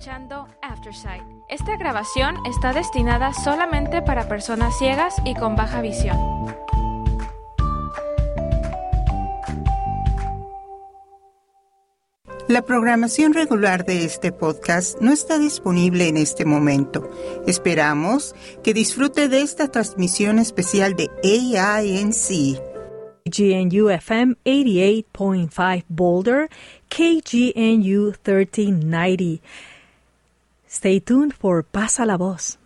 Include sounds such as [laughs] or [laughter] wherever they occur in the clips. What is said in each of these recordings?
Escuchando Aftersight. Esta grabación está destinada solamente para personas ciegas y con baja visión. La programación regular de este podcast no está disponible en este momento. Esperamos que disfrute de esta transmisión especial de AINC. KGNU FM 88.5 Boulder, KGNU 1390. Stay tuned for Pasa la Voz.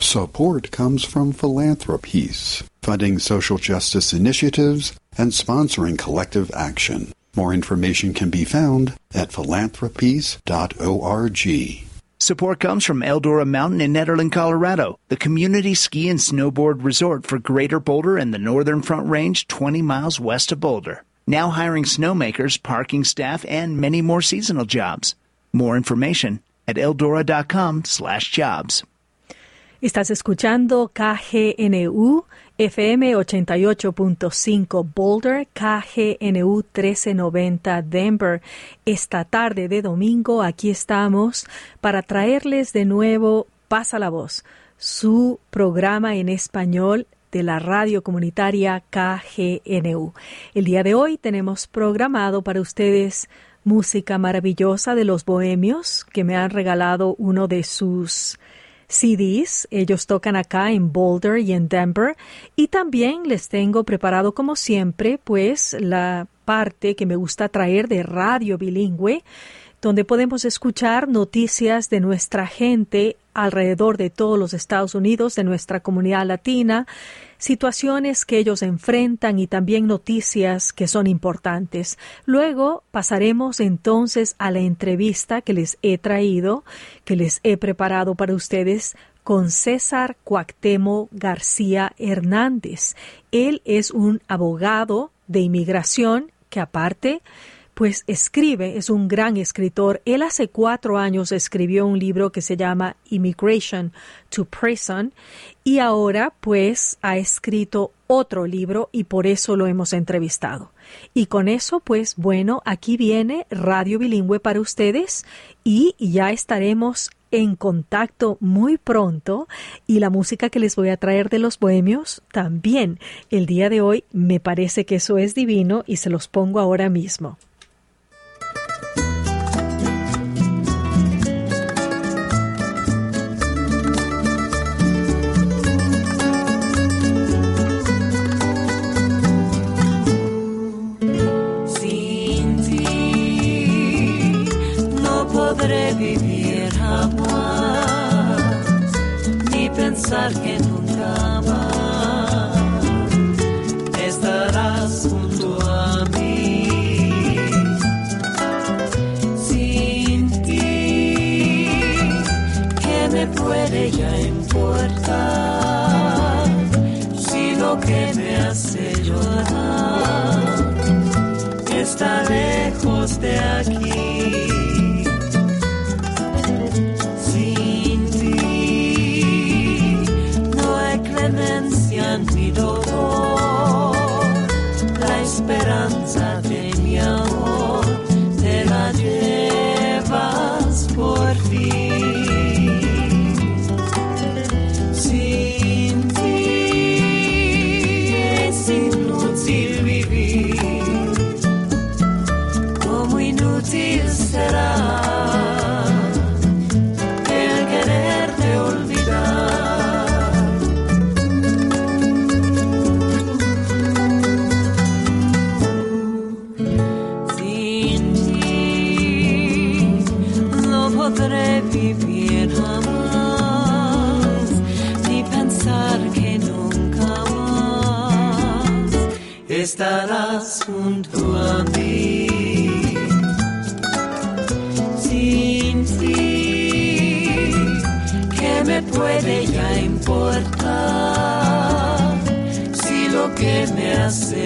Support comes from philanthropies, funding social justice initiatives and sponsoring collective action. More information can be found at philanthropies.org. Support comes from Eldora Mountain in Nederland, Colorado, the community ski and snowboard resort for Greater Boulder and the Northern Front Range 20 miles west of Boulder. Now hiring snowmakers, parking staff, and many more seasonal jobs. More information at eldora.com slash jobs. Estás escuchando KGNU FM 88.5 Boulder, KGNU 1390 Denver. Esta tarde de domingo aquí estamos para traerles de nuevo Pasa la Voz, su programa en español de la radio comunitaria KGNU. El día de hoy tenemos programado para ustedes música maravillosa de los bohemios que me han regalado uno de sus CDs. Ellos tocan acá en Boulder y en Denver. Y también les tengo preparado, como siempre, pues la parte que me gusta traer de radio bilingüe, donde podemos escuchar noticias de nuestra gente alrededor de todos los Estados Unidos, de nuestra comunidad latina, situaciones que ellos enfrentan y también noticias que son importantes. Luego pasaremos entonces a la entrevista que les he traído, que les he preparado para ustedes con César Cuactemo García Hernández. Él es un abogado de inmigración que aparte pues escribe, es un gran escritor. Él hace cuatro años escribió un libro que se llama Immigration to Prison y ahora pues ha escrito otro libro y por eso lo hemos entrevistado. Y con eso pues bueno, aquí viene Radio Bilingüe para ustedes y ya estaremos en contacto muy pronto y la música que les voy a traer de los bohemios también. El día de hoy me parece que eso es divino y se los pongo ahora mismo. Que nunca más estarás junto a mí. Sin ti, ¿qué me puede ya importar? Si lo que me hace llorar está lejos de aquí. Por que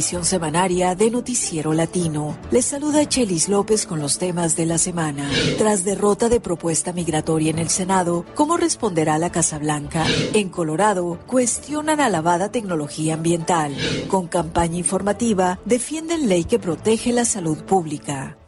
edición semanaria de Noticiero Latino. Les saluda Chelis López con los temas de la semana. Tras derrota de propuesta migratoria en el Senado, ¿cómo responderá la Casa Blanca? En Colorado, cuestionan alabada tecnología ambiental. Con campaña informativa, defienden ley que protege la salud pública.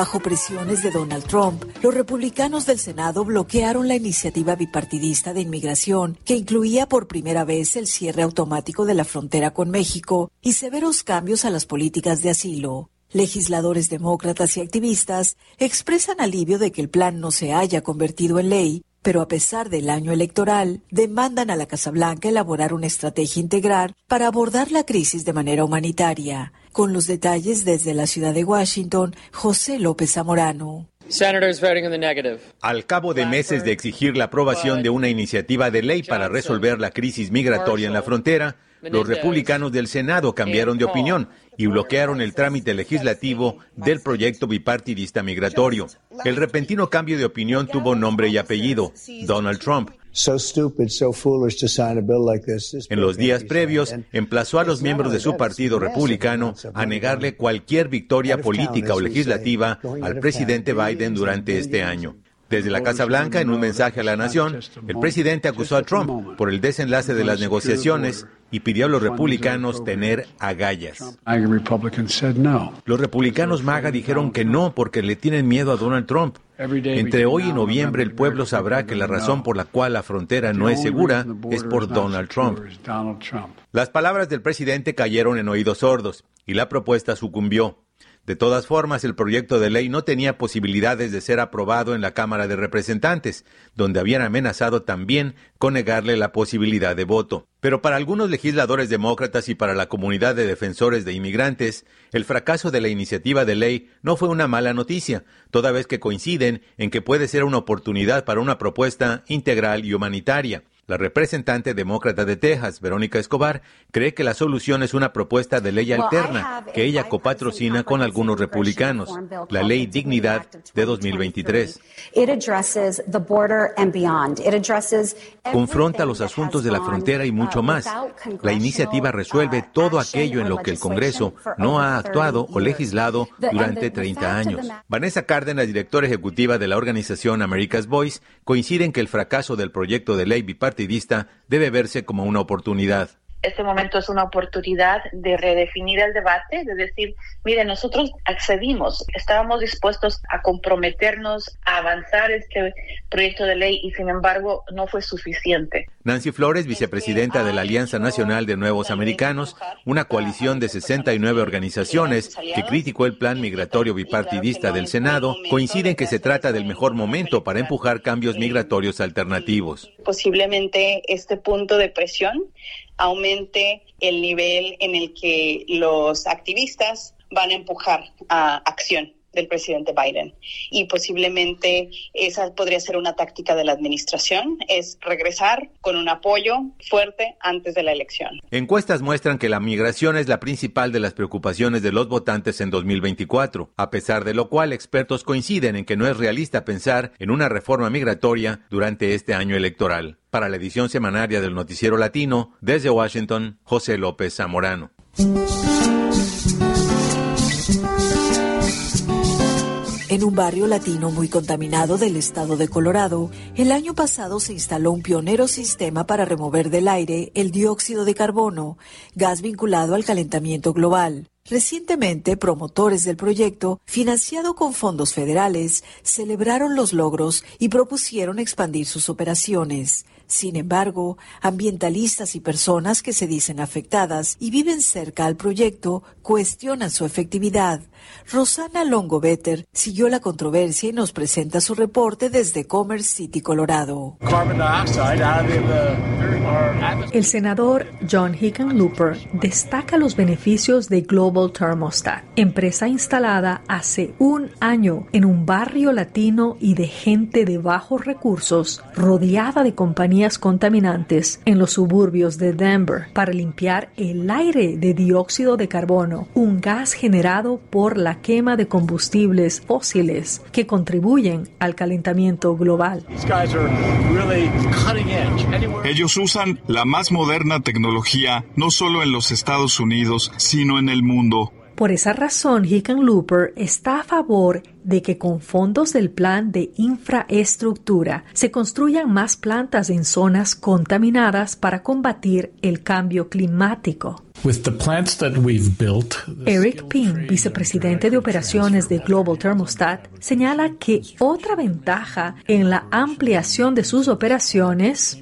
Bajo presiones de Donald Trump, los republicanos del Senado bloquearon la iniciativa bipartidista de inmigración que incluía por primera vez el cierre automático de la frontera con México y severos cambios a las políticas de asilo. Legisladores demócratas y activistas expresan alivio de que el plan no se haya convertido en ley, pero a pesar del año electoral, demandan a la Casa Blanca elaborar una estrategia integral para abordar la crisis de manera humanitaria. Con los detalles desde la ciudad de Washington, José López Zamorano. Al cabo de meses de exigir la aprobación de una iniciativa de ley para resolver la crisis migratoria en la frontera, los republicanos del Senado cambiaron de opinión y bloquearon el trámite legislativo del proyecto bipartidista migratorio. El repentino cambio de opinión tuvo nombre y apellido, Donald Trump. En los días previos, emplazó a los miembros de su partido republicano a negarle cualquier victoria política o legislativa al presidente Biden durante este año. Desde la Casa Blanca, en un mensaje a la nación, el presidente acusó a Trump por el desenlace de las negociaciones y pidió a los republicanos tener agallas. Los republicanos MAGA dijeron que no porque le tienen miedo a Donald Trump. Entre hoy y noviembre el pueblo sabrá que la razón por la cual la frontera no es segura es por Donald Trump. Las palabras del presidente cayeron en oídos sordos y la propuesta sucumbió. De todas formas, el proyecto de ley no tenía posibilidades de ser aprobado en la Cámara de Representantes, donde habían amenazado también con negarle la posibilidad de voto. Pero para algunos legisladores demócratas y para la comunidad de defensores de inmigrantes, el fracaso de la iniciativa de ley no fue una mala noticia, toda vez que coinciden en que puede ser una oportunidad para una propuesta integral y humanitaria. La representante demócrata de Texas, Verónica Escobar, cree que la solución es una propuesta de ley alterna que ella copatrocina con algunos republicanos, la Ley Dignidad de 2023. Confronta los asuntos de la frontera y mucho más. La iniciativa resuelve todo aquello en lo que el Congreso no ha actuado o legislado durante 30 años. Vanessa Cárdenas, directora ejecutiva de la organización America's Voice, coincide en que el fracaso del proyecto de ley bipartidista debe verse como una oportunidad. Este momento es una oportunidad de redefinir el debate, de decir, mire, nosotros accedimos, estábamos dispuestos a comprometernos, a avanzar este proyecto de ley y sin embargo no fue suficiente. Nancy Flores, vicepresidenta de la Alianza Nacional de Nuevos Americanos, una coalición de 69 organizaciones que criticó el plan migratorio bipartidista del Senado, coincide en que se trata del mejor momento para empujar cambios migratorios alternativos. Posiblemente este punto de presión aumente el nivel en el que los activistas van a empujar a acción del presidente Biden. Y posiblemente esa podría ser una táctica de la administración, es regresar con un apoyo fuerte antes de la elección. Encuestas muestran que la migración es la principal de las preocupaciones de los votantes en 2024, a pesar de lo cual expertos coinciden en que no es realista pensar en una reforma migratoria durante este año electoral. Para la edición semanaria del Noticiero Latino, desde Washington, José López Zamorano. En un barrio latino muy contaminado del estado de Colorado, el año pasado se instaló un pionero sistema para remover del aire el dióxido de carbono, gas vinculado al calentamiento global. Recientemente, promotores del proyecto, financiado con fondos federales, celebraron los logros y propusieron expandir sus operaciones. Sin embargo, ambientalistas y personas que se dicen afectadas y viven cerca al proyecto cuestionan su efectividad. Rosana Longobetter siguió la controversia y nos presenta su reporte desde Commerce City, Colorado. El senador John Hickenlooper destaca los beneficios de Global Thermostat, empresa instalada hace un año en un barrio latino y de gente de bajos recursos, rodeada de compañías contaminantes en los suburbios de Denver, para limpiar el aire de dióxido de carbono, un gas generado por la quema de combustibles fósiles que contribuyen al calentamiento global. Ellos usan la más moderna tecnología no solo en los Estados Unidos, sino en el mundo. Por esa razón, Hickenlooper está a favor de que con fondos del plan de infraestructura se construyan más plantas en zonas contaminadas para combatir el cambio climático. Eric Ping, vicepresidente de operaciones de Global Thermostat, señala que otra ventaja en la ampliación de sus operaciones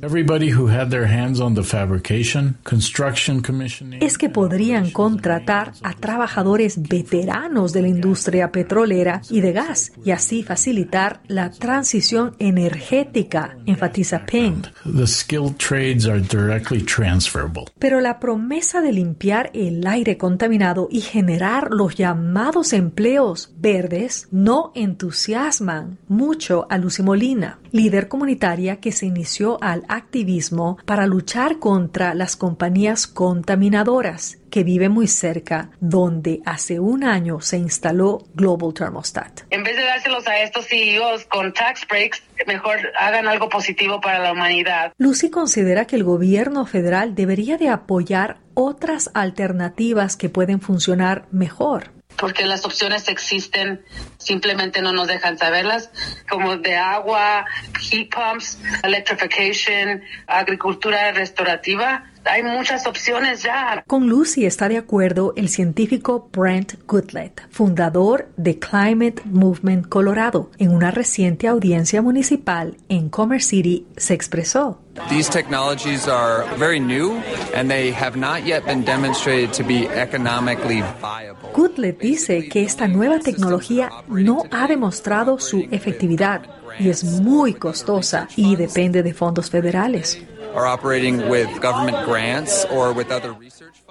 es que podrían contratar a trabajadores veteranos de la industria petrolera y de gas y así facilitar la transición energética, enfatiza Ping. Pero la promesa de limpiar el aire contaminado y generar los llamados empleos verdes no entusiasman mucho a Lucy Molina, líder comunitaria que se inició al activismo para luchar contra las compañías contaminadoras que vive muy cerca donde hace un año se instaló Global Thermostat. En vez de dárselos a estos CEOs con tax breaks, mejor hagan algo positivo para la humanidad. Lucy considera que el gobierno federal debería de apoyar otras alternativas que pueden funcionar mejor porque las opciones existen, simplemente no nos dejan saberlas, como de agua, heat pumps, electrification, agricultura restaurativa. Hay muchas opciones ya. Con Lucy está de acuerdo el científico Brent Goodlett, fundador de Climate Movement Colorado. En una reciente audiencia municipal en Commerce City se expresó. These technologies are very new and they have not yet been demonstrated to be economically viable. Goodlett dice que esta nueva tecnología no ha demostrado su efectividad y es muy costosa y depende de fondos federales.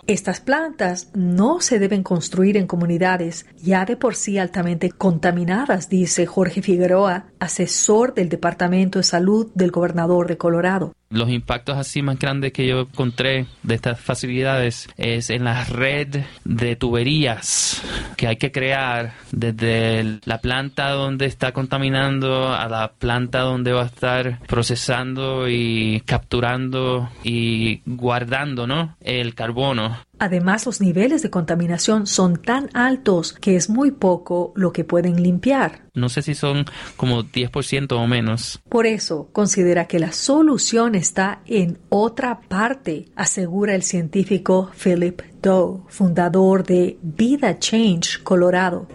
Estas plantas no se deben construir en comunidades ya de por sí altamente contaminadas, dice Jorge Figueroa, asesor del Departamento de Salud del gobernador de Colorado. Los impactos así más grandes que yo encontré de estas facilidades es en la red de tuberías que hay que crear desde la planta donde está contaminando a la planta donde va a estar procesando y capturando y guardando ¿no? el carbono. Además, los niveles de contaminación son tan altos que es muy poco lo que pueden limpiar. No sé si son como 10% o menos. Por eso, considera que la solución está en otra parte, asegura el científico Philip Doe, fundador de Vida Change Colorado.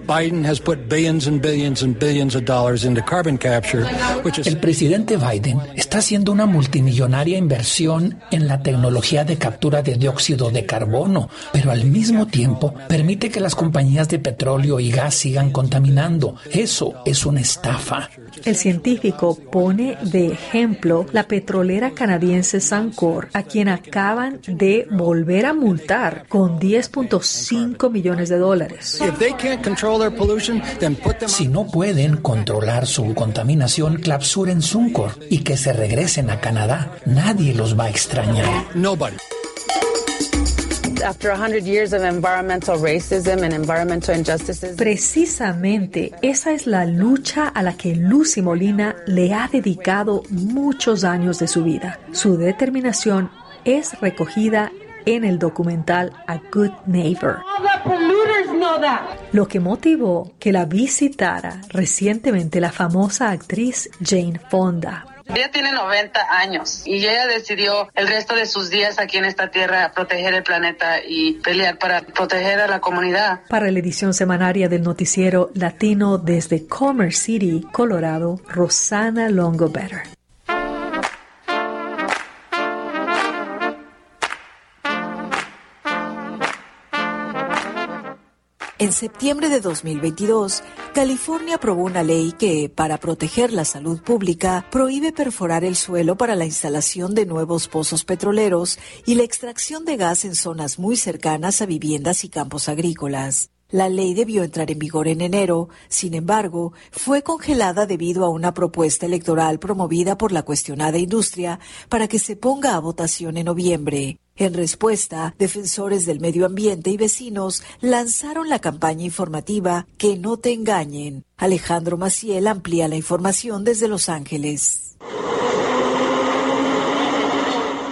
El presidente Biden está haciendo una multimillonaria inversión en la tecnología de captura de dióxido de carbono, pero al mismo tiempo permite que las compañías de petróleo y gas sigan contaminando. Eso es una estafa. El científico pone de ejemplo la petrolera canadiense Sancor, a quien acaban de volver a multar con 10.5 millones de dólares. Si no pueden controlar su contaminación, clausuren Suncor y que se regresen a Canadá. Nadie los va a extrañar. Precisamente esa es la lucha a la que Lucy Molina le ha dedicado muchos años de su vida. Su determinación es recogida en el documental A Good Neighbor. Lo que motivó que la visitara recientemente la famosa actriz Jane Fonda. Ella tiene 90 años y ella decidió el resto de sus días aquí en esta tierra proteger el planeta y pelear para proteger a la comunidad. Para la edición semanaria del noticiero latino desde Commerce City, Colorado, Rosana Longo Better. En septiembre de 2022, California aprobó una ley que, para proteger la salud pública, prohíbe perforar el suelo para la instalación de nuevos pozos petroleros y la extracción de gas en zonas muy cercanas a viviendas y campos agrícolas. La ley debió entrar en vigor en enero, sin embargo, fue congelada debido a una propuesta electoral promovida por la cuestionada industria para que se ponga a votación en noviembre. En respuesta, defensores del medio ambiente y vecinos lanzaron la campaña informativa Que no te engañen. Alejandro Maciel amplía la información desde Los Ángeles.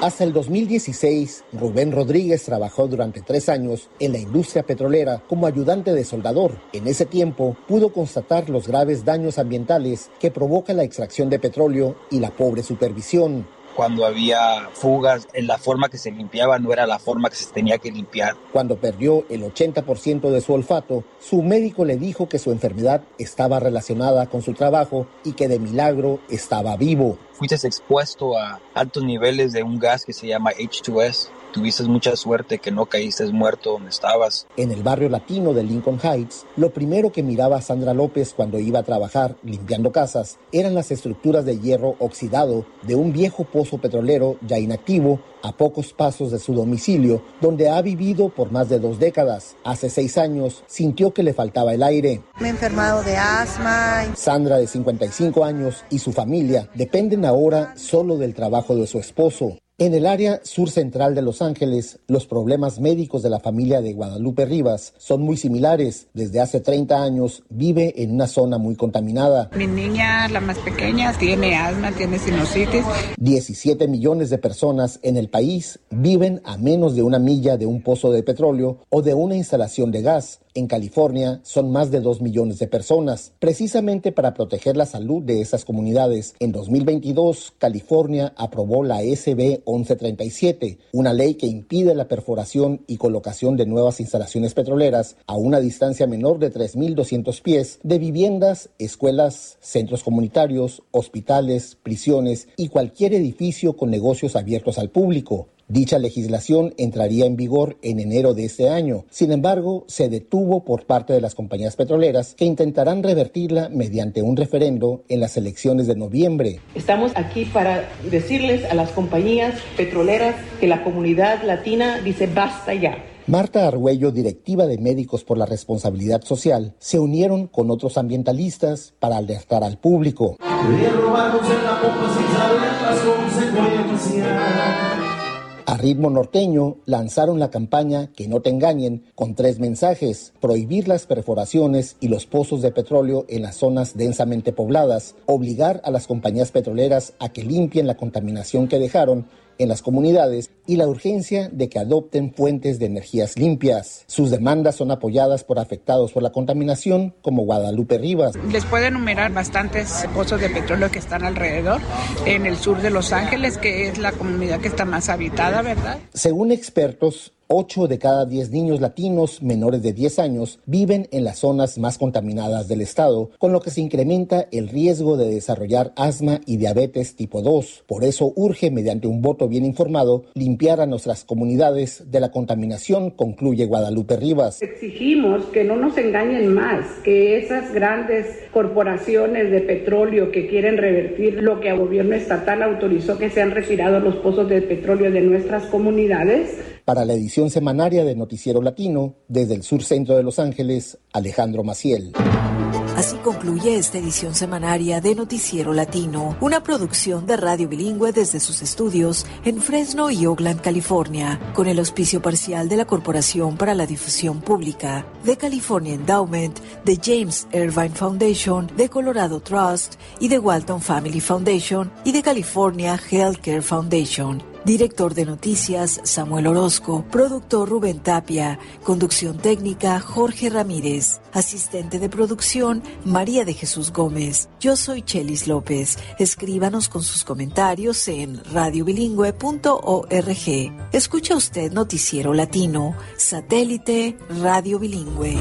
Hasta el 2016, Rubén Rodríguez trabajó durante tres años en la industria petrolera como ayudante de soldador. En ese tiempo pudo constatar los graves daños ambientales que provoca la extracción de petróleo y la pobre supervisión cuando había fugas, en la forma que se limpiaba no era la forma que se tenía que limpiar. Cuando perdió el 80% de su olfato, su médico le dijo que su enfermedad estaba relacionada con su trabajo y que de milagro estaba vivo. Fuiste expuesto a altos niveles de un gas que se llama H2S tuviste mucha suerte que no caíste muerto donde estabas. En el barrio latino de Lincoln Heights, lo primero que miraba Sandra López cuando iba a trabajar limpiando casas eran las estructuras de hierro oxidado de un viejo pozo petrolero ya inactivo a pocos pasos de su domicilio, donde ha vivido por más de dos décadas. Hace seis años sintió que le faltaba el aire. Me he enfermado de asma. Sandra, de 55 años, y su familia dependen ahora solo del trabajo de su esposo. En el área sur central de Los Ángeles, los problemas médicos de la familia de Guadalupe Rivas son muy similares. Desde hace 30 años vive en una zona muy contaminada. Mi niña, la más pequeña, tiene asma, tiene sinusitis. 17 millones de personas en el país viven a menos de una milla de un pozo de petróleo o de una instalación de gas. En California son más de 2 millones de personas. Precisamente para proteger la salud de esas comunidades, en 2022 California aprobó la SB 1137, una ley que impide la perforación y colocación de nuevas instalaciones petroleras a una distancia menor de 3.200 pies de viviendas, escuelas, centros comunitarios, hospitales, prisiones y cualquier edificio con negocios abiertos al público. Dicha legislación entraría en vigor en enero de este año. Sin embargo, se detuvo por parte de las compañías petroleras que intentarán revertirla mediante un referendo en las elecciones de noviembre. Estamos aquí para decirles a las compañías petroleras que la comunidad latina dice basta ya. Marta Argüello, directiva de Médicos por la Responsabilidad Social, se unieron con otros ambientalistas para alertar al público. A ritmo norteño lanzaron la campaña Que no te engañen con tres mensajes, prohibir las perforaciones y los pozos de petróleo en las zonas densamente pobladas, obligar a las compañías petroleras a que limpien la contaminación que dejaron en las comunidades y la urgencia de que adopten fuentes de energías limpias. Sus demandas son apoyadas por afectados por la contaminación como Guadalupe Rivas. Les puedo enumerar bastantes pozos de petróleo que están alrededor en el sur de Los Ángeles, que es la comunidad que está más habitada, ¿verdad? Según expertos, 8 de cada 10 niños latinos menores de 10 años viven en las zonas más contaminadas del estado, con lo que se incrementa el riesgo de desarrollar asma y diabetes tipo 2. Por eso urge, mediante un voto bien informado, limpiar a nuestras comunidades de la contaminación, concluye Guadalupe Rivas. Exigimos que no nos engañen más, que esas grandes corporaciones de petróleo que quieren revertir lo que el gobierno estatal autorizó que sean retirados los pozos de petróleo de nuestras comunidades, para la edición semanaria de Noticiero Latino, desde el sur centro de Los Ángeles, Alejandro Maciel. Así concluye esta edición semanaria de Noticiero Latino, una producción de radio bilingüe desde sus estudios en Fresno y Oakland, California, con el auspicio parcial de la Corporación para la Difusión Pública, de California Endowment, de James Irvine Foundation, de Colorado Trust y de Walton Family Foundation y de California Healthcare Foundation. Director de Noticias Samuel Orozco, productor Rubén Tapia, conducción técnica Jorge Ramírez, asistente de producción María de Jesús Gómez. Yo soy Chelis López. Escríbanos con sus comentarios en radiobilingüe.org. Escucha usted Noticiero Latino, satélite Radio Bilingüe.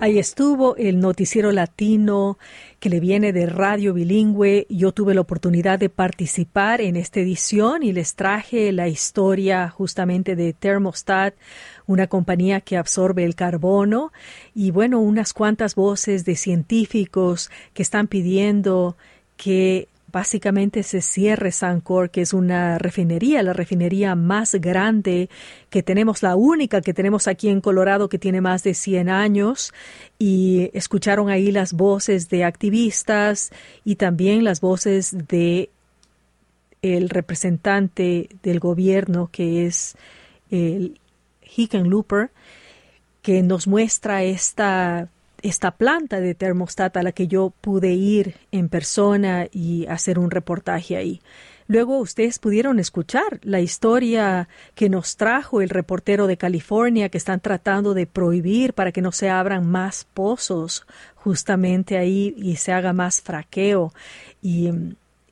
Ahí estuvo el noticiero latino que le viene de Radio Bilingüe. Yo tuve la oportunidad de participar en esta edición y les traje la historia justamente de Thermostat, una compañía que absorbe el carbono y bueno, unas cuantas voces de científicos que están pidiendo que básicamente se cierre Sancor, que es una refinería, la refinería más grande que tenemos, la única que tenemos aquí en Colorado que tiene más de 100 años. Y escucharon ahí las voces de activistas y también las voces de el representante del gobierno que es el Hickenlooper, que nos muestra esta esta planta de termostat a la que yo pude ir en persona y hacer un reportaje ahí. Luego ustedes pudieron escuchar la historia que nos trajo el reportero de California que están tratando de prohibir para que no se abran más pozos justamente ahí y se haga más fraqueo. Y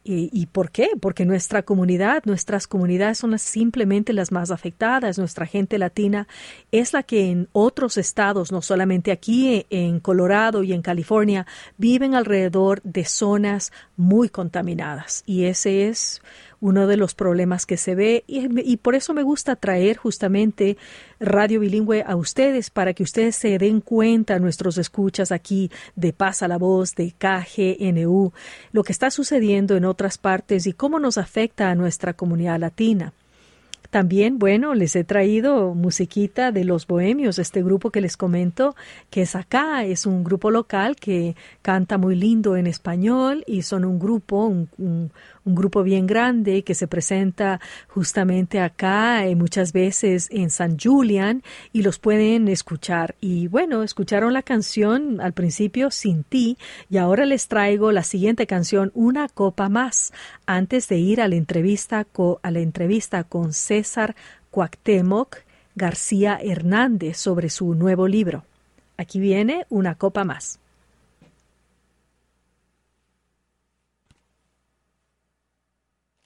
¿Y, por qué? Porque nuestra comunidad, nuestras comunidades son simplemente las más afectadas. Nuestra gente latina es la que en otros estados, no solamente aquí en Colorado y en California, viven alrededor de zonas muy contaminadas. Y ese es uno de los problemas que se ve y, por eso me gusta traer justamente Radio Bilingüe a ustedes para que ustedes se den cuenta, nuestros escuchas aquí de Pasa la Voz, de KGNU, lo que está sucediendo en otras partes y cómo nos afecta a nuestra comunidad latina. También, bueno, les he traído musiquita de Los Bohemios, este grupo que les comento, que es acá, es un grupo local que canta muy lindo en español y son un grupo, un, un grupo bien grande que se presenta justamente acá eh, muchas veces en San Julian y los pueden escuchar. Y bueno, escucharon la canción al principio Sin ti y ahora les traigo la siguiente canción Una copa más antes de ir a la entrevista, a la entrevista con César Cuauhtémoc García Hernández sobre su nuevo libro. Aquí viene Una copa más. Una copa más te brindo al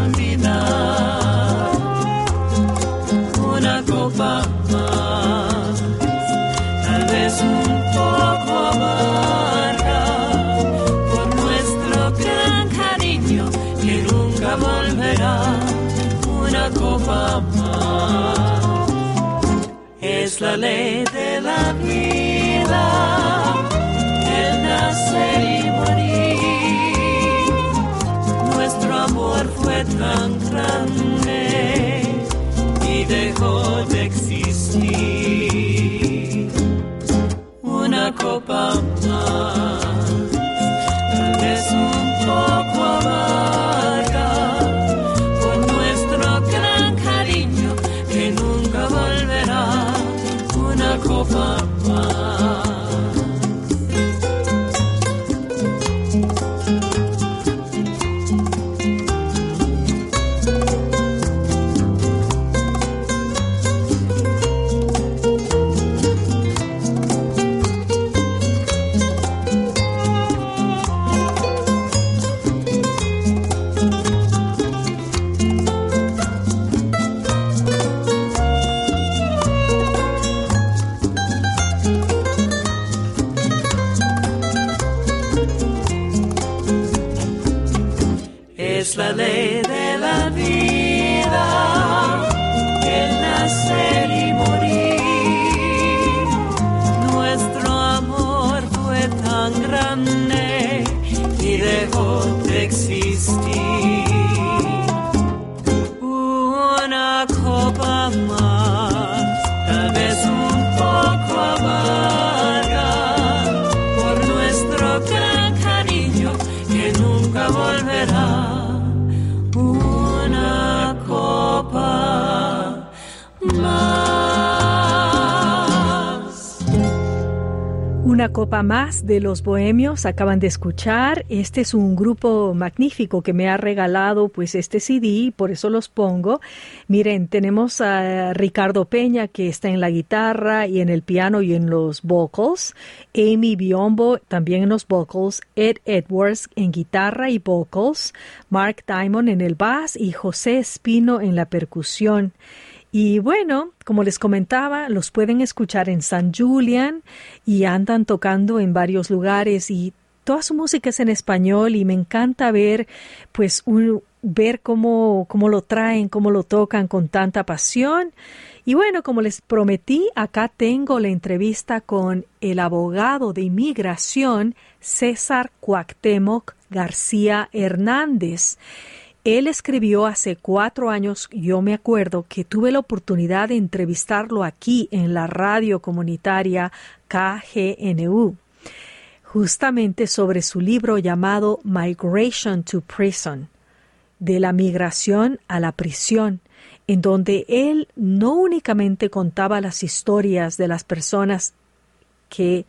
olvidar. Una copa más, tal vez un poco amarga, por nuestro gran cariño que nunca volverá. Una copa más es la ley de la vida, copa Una copa más de los bohemios acaban de escuchar. Este es un grupo magnífico que me ha regalado pues este CD, por eso los pongo. Miren, tenemos a Ricardo Peña que está en la guitarra y en el piano y en los vocals, Amy Biombo también en los vocals, Ed Edwards en guitarra y vocals, Mark Diamond en el bass y José Espino en la percusión. Y bueno, como les comentaba, los pueden escuchar en San Julian y andan tocando en varios lugares y toda su música es en español y me encanta ver pues ver cómo, cómo lo traen, cómo lo tocan con tanta pasión. Y bueno, como les prometí, acá tengo la entrevista con el abogado de inmigración César Cuauhtémoc García Hernández. Él escribió hace cuatro años, yo me acuerdo que tuve la oportunidad de entrevistarlo aquí en la radio comunitaria KGNU, justamente sobre su libro llamado Migration to Prison, de la migración a la prisión, en donde él no únicamente contaba las historias de las personas que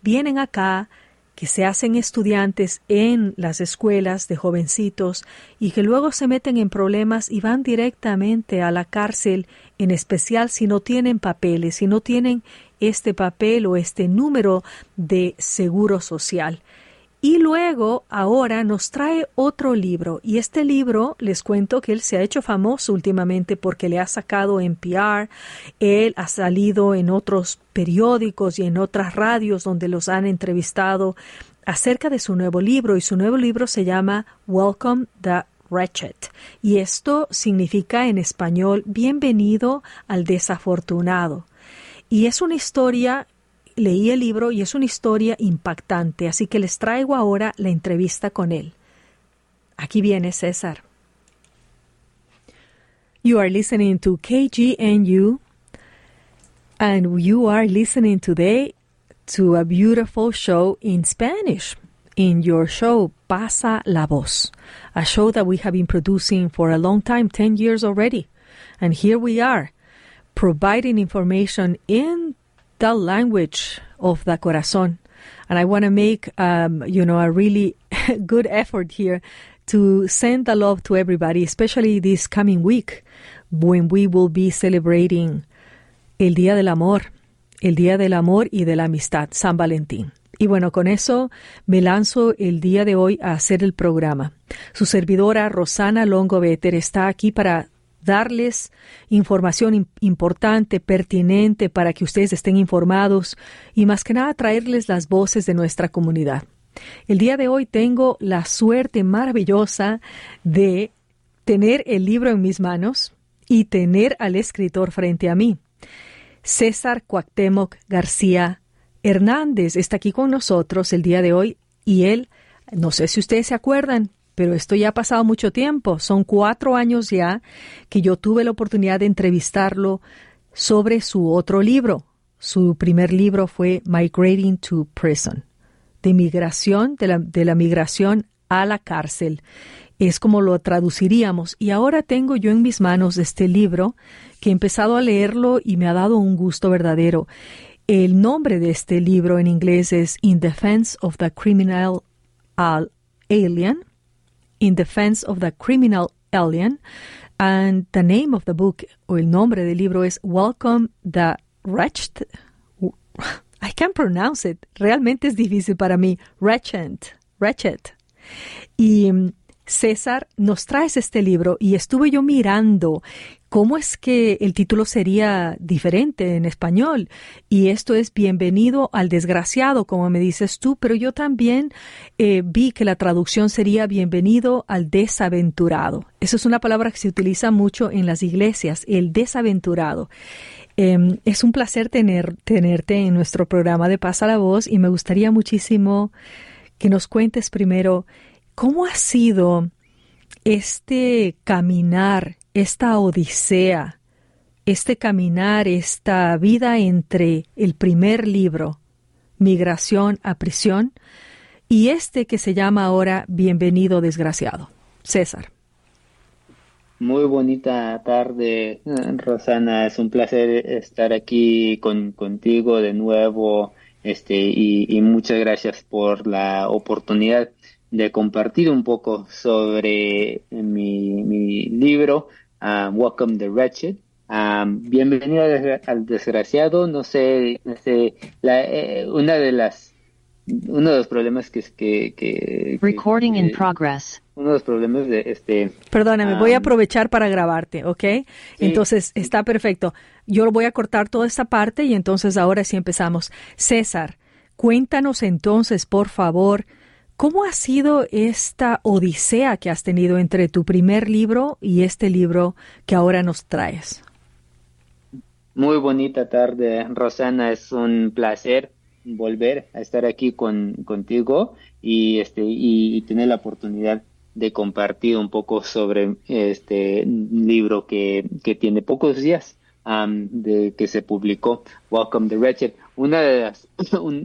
vienen acá, que se hacen estudiantes en las escuelas de jovencitos y que luego se meten en problemas y van directamente a la cárcel, en especial si no tienen papeles, si no tienen este papel o este número de seguro social. Y luego, ahora nos trae otro libro, y este libro les cuento que él se ha hecho famoso últimamente porque le ha sacado en PR, él ha salido en otros periódicos y en otras radios donde los han entrevistado acerca de su nuevo libro, y su nuevo libro se llama Welcome the Wretched. Y esto significa en español Bienvenido al desafortunado. Y es una historia leí el libro y es una historia impactante, así que les traigo ahora la entrevista con él. Aquí viene César. You are listening to KGNU and you are listening today to a beautiful show in Spanish. In your show, Pasa la Voz, a show that we have been producing for a long time, 10 years already. And here we are, providing information in the language of the corazón. And I want to make, um, you know, a really [laughs] good effort here to send the love to everybody, especially this coming week when we will be celebrating el Día del Amor, el Día del Amor y de la Amistad, San Valentín. Y bueno, con eso me lanzo el día de hoy a hacer el programa. Su servidora Rosana Longo Better está aquí para darles información importante, pertinente, para que ustedes estén informados y más que nada traerles las voces de nuestra comunidad. El día de hoy tengo la suerte maravillosa de tener el libro en mis manos y tener al escritor frente a mí. César Cuauhtémoc García Hernández está aquí con nosotros el día de hoy y él, no sé si ustedes se acuerdan, pero esto ya ha pasado mucho tiempo. Son cuatro años ya que yo tuve la oportunidad de entrevistarlo sobre su otro libro. Su primer libro fue Migrating to Prison, de migración, de la, de la migración a la cárcel. Es como lo traduciríamos. Y ahora tengo yo en mis manos este libro que he empezado a leerlo y me ha dado un gusto verdadero. El nombre de este libro en inglés es In Defense of the Criminal Alien in Defense of the Criminal Alien. And the name of the book, o el nombre del libro es Welcome the Wretched. [laughs] I can't pronounce it. Realmente es difícil para mí. Wretched. Wretched. Y mm, César, nos traes este libro y estuve yo mirando cómo es que el título sería diferente en español. Y esto es Bienvenido al desgraciado, como me dices tú, pero yo también eh, vi que la traducción sería Bienvenido al desaventurado. Esa es una palabra que se utiliza mucho en las iglesias, el desaventurado. Em, es un placer tener, tenerte en nuestro programa de Pasa la Voz y me gustaría muchísimo que nos cuentes primero ¿Cómo ha sido este caminar, esta odisea, este caminar, esta vida entre el primer libro, Migración a Prisión, y este que se llama ahora Bienvenido Desgraciado? César. Muy bonita tarde, Rosana. Es un placer estar aquí con, contigo de nuevo Este, y, muchas gracias por la oportunidad de compartir un poco sobre mi, mi libro, uh, Welcome the Wretched. Um, bienvenido al desgraciado. No sé, no sé la, eh, una de las uno de los problemas que es que, que, recording in progress uno de los problemas de este perdóname voy a aprovechar para grabarte ¿ok? entonces está perfecto yo voy a cortar toda esta parte y entonces ahora sí empezamos César cuéntanos entonces por favor cómo ha sido esta odisea que has tenido entre tu primer libro y este libro que ahora nos traes muy bonita tarde Rosana es un placer volver a estar aquí con, contigo y, este, y, tener la oportunidad de compartir un poco sobre este libro que, que tiene pocos días de que se publicó, Welcome the Wretched. [laughs] Uno de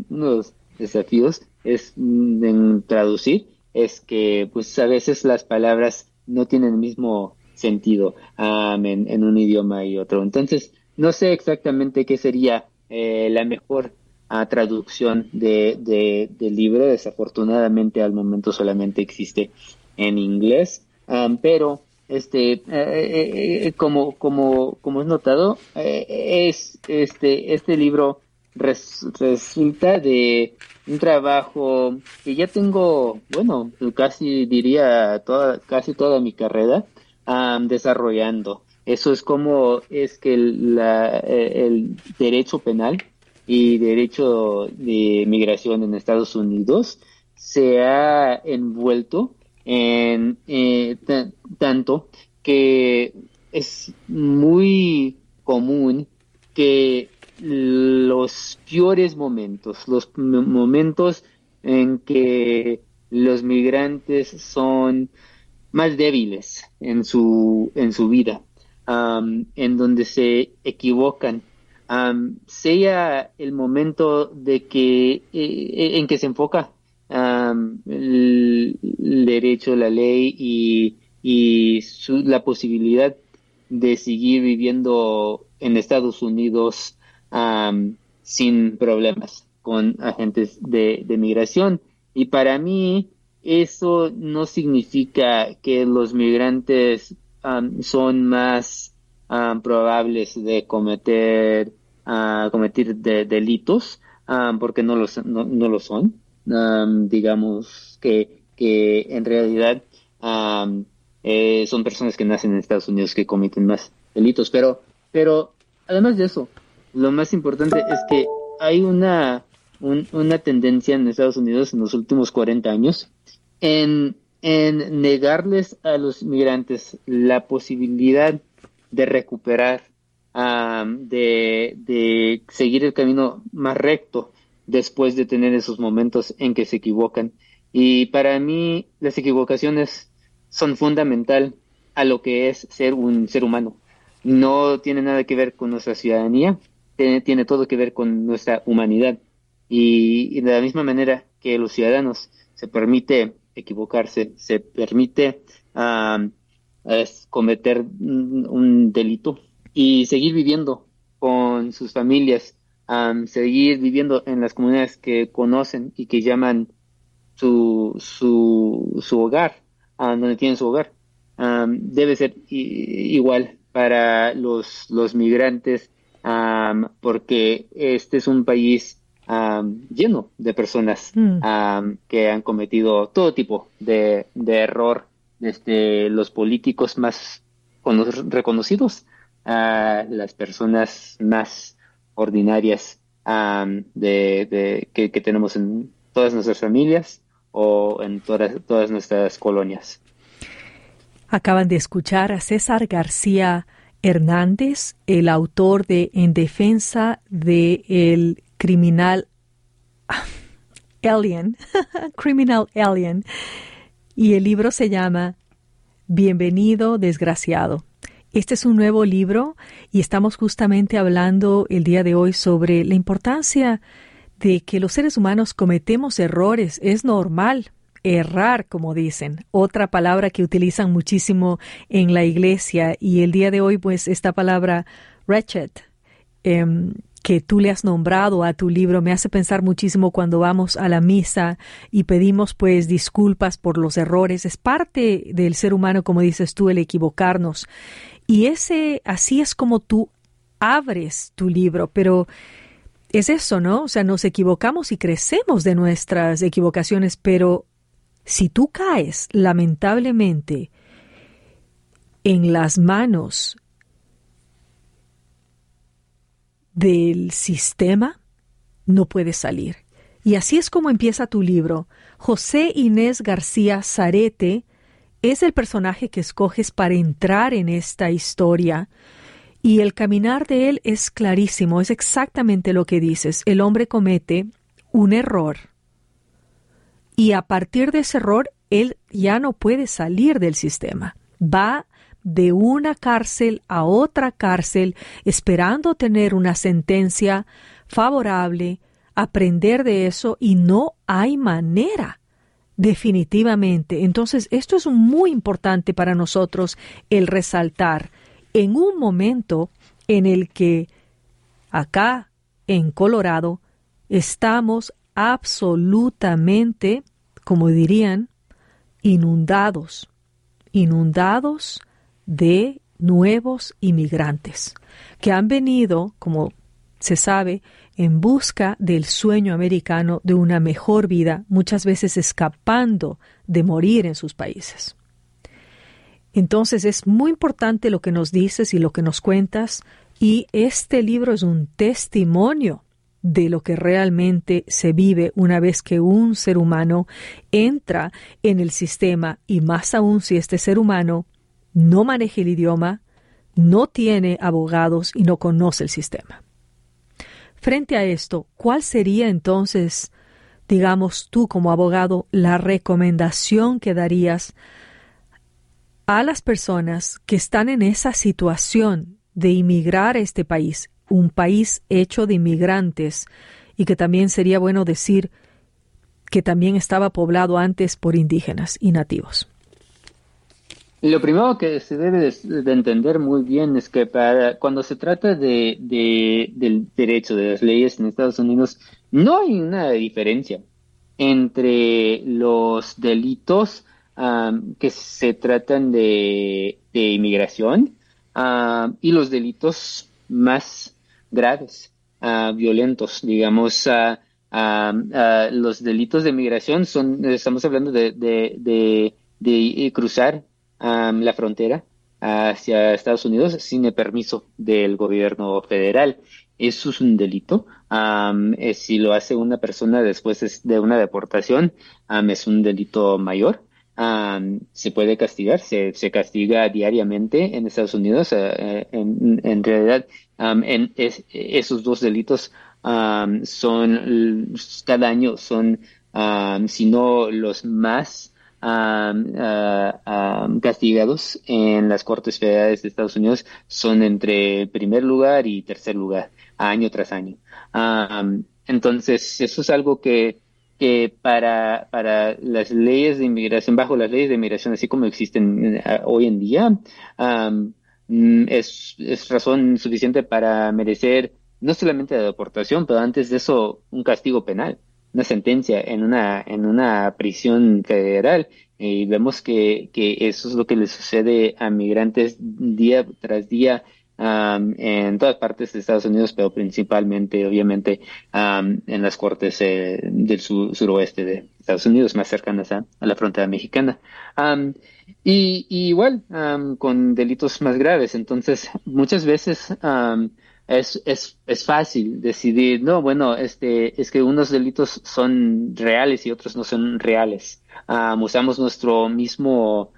los desafíos es mm, en traducir, es que pues a veces las palabras no tienen el mismo sentido en, un idioma y otro. Entonces, no sé exactamente qué sería eh, la mejor a traducción de, de, del libro. Desafortunadamente al momento solamente existe en inglés, pero este eh, eh, eh, como como como es notado es este este libro resulta de un trabajo que ya tengo bueno casi diría toda casi toda mi carrera desarrollando. Eso es como es que la, el derecho penal y derecho de migración en Estados Unidos se ha envuelto en eh, tanto que es muy común que los peores momentos, los momentos en que los migrantes son más débiles en su, en su vida, en donde se equivocan. Sea el momento de que eh, en que se enfoca el, derecho, la ley y, y la posibilidad de seguir viviendo en Estados Unidos sin problemas con agentes de, de migración. Y para mí eso no significa que los migrantes son más probables de cometer a cometer delitos porque no, los, no, lo son. digamos que, que en realidad eh, son personas que nacen en Estados Unidos que cometen más delitos. Pero, pero además de eso, lo más importante es que hay una, una tendencia en Estados Unidos en los últimos 40 años en, en negarles a los migrantes la posibilidad de recuperar de, seguir el camino más recto después de tener esos momentos en que se equivocan. Y para mí las equivocaciones son fundamental a lo que es ser un ser humano. No tiene nada que ver con nuestra ciudadanía, tiene, todo que ver con nuestra humanidad. Y, de la misma manera que los ciudadanos se permite equivocarse, se permite cometer un delito, y seguir viviendo con sus familias, seguir viviendo en las comunidades que conocen y que llaman su, su, su hogar, donde tienen su hogar. debe ser igual para los, los migrantes, porque este es un país lleno de personas mm. que han cometido todo tipo de, de error, desde los políticos más reconocidos a las personas más ordinarias de, que, tenemos en todas nuestras familias o en todas, todas nuestras colonias. Acaban de escuchar a César García Hernández, el autor de En defensa del el criminal [laughs] alien, [laughs] criminal alien, y el libro se llama Bienvenido desgraciado. Este es un nuevo libro y estamos justamente hablando el día de hoy sobre la importancia de que los seres humanos cometemos errores. Es normal errar, como dicen, otra palabra que utilizan muchísimo en la iglesia y el día de hoy, pues esta palabra wretched. Em, que tú le has nombrado a tu libro me hace pensar muchísimo cuando vamos a la misa y pedimos pues disculpas por los errores. Es parte del ser humano, como dices tú, el equivocarnos. Y ese, así es como tú abres tu libro, pero es eso, ¿no? O sea, nos equivocamos y crecemos de nuestras equivocaciones, pero si tú caes, lamentablemente, en las manos del sistema, no puedes salir. Y así es como empieza tu libro. José Inés García Zarete es el personaje que escoges para entrar en esta historia. Y el caminar de él es clarísimo, es exactamente lo que dices. El hombre comete un error. Y a partir de ese error, él ya no puede salir del sistema. Va de una cárcel a otra cárcel esperando tener una sentencia favorable, aprender de eso y no hay manera. Definitivamente. Entonces, esto es muy importante para nosotros el resaltar en un momento en el que acá en Colorado estamos absolutamente, como dirían, inundados, inundados de nuevos inmigrantes que han venido, como se sabe, en busca del sueño americano de una mejor vida, muchas veces escapando de morir en sus países. Entonces es muy importante lo que nos dices y lo que nos cuentas, y este libro es un testimonio de lo que realmente se vive una vez que un ser humano entra en el sistema y más aún si este ser humano no maneja el idioma, no tiene abogados y no conoce el sistema. Frente a esto, ¿cuál sería entonces, digamos tú como abogado, la recomendación que darías a las personas que están en esa situación de inmigrar a este país, un país hecho de inmigrantes, y que también sería bueno decir que también estaba poblado antes por indígenas y nativos? Lo primero que se debe de, entender muy bien es que para cuando se trata de, del derecho, de las leyes en Estados Unidos, no hay una diferencia entre los delitos que se tratan de, inmigración y los delitos más graves, violentos, digamos. los delitos de inmigración son, estamos hablando de, de cruzar la frontera hacia Estados Unidos sin el permiso del gobierno federal. Eso es un delito. Eh, si lo hace una persona después de una deportación, es un delito mayor. Se puede castigar, se, se, castiga diariamente en Estados Unidos. Eh, eh, en, en, realidad, en esos dos delitos son cada año son, si no los más castigados en las Cortes Federales de Estados Unidos son entre primer lugar y tercer lugar, año tras año. entonces, eso es algo que, que para, para las leyes de inmigración, bajo las leyes de inmigración, así como existen eh, hoy en día, mm, es, es razón suficiente para merecer no solamente la deportación, pero antes de eso un castigo penal una sentencia en una, en una prisión federal. Y vemos que, que eso es lo que le sucede a migrantes día tras día en todas partes de Estados Unidos, pero principalmente, obviamente, en las cortes eh, del suroeste de Estados Unidos, más cercanas a, la frontera mexicana. y, igual, con delitos más graves. Entonces, muchas veces es, es, es fácil decidir, no, bueno, este, es que unos delitos son reales y otros no son reales. usamos nuestro mismo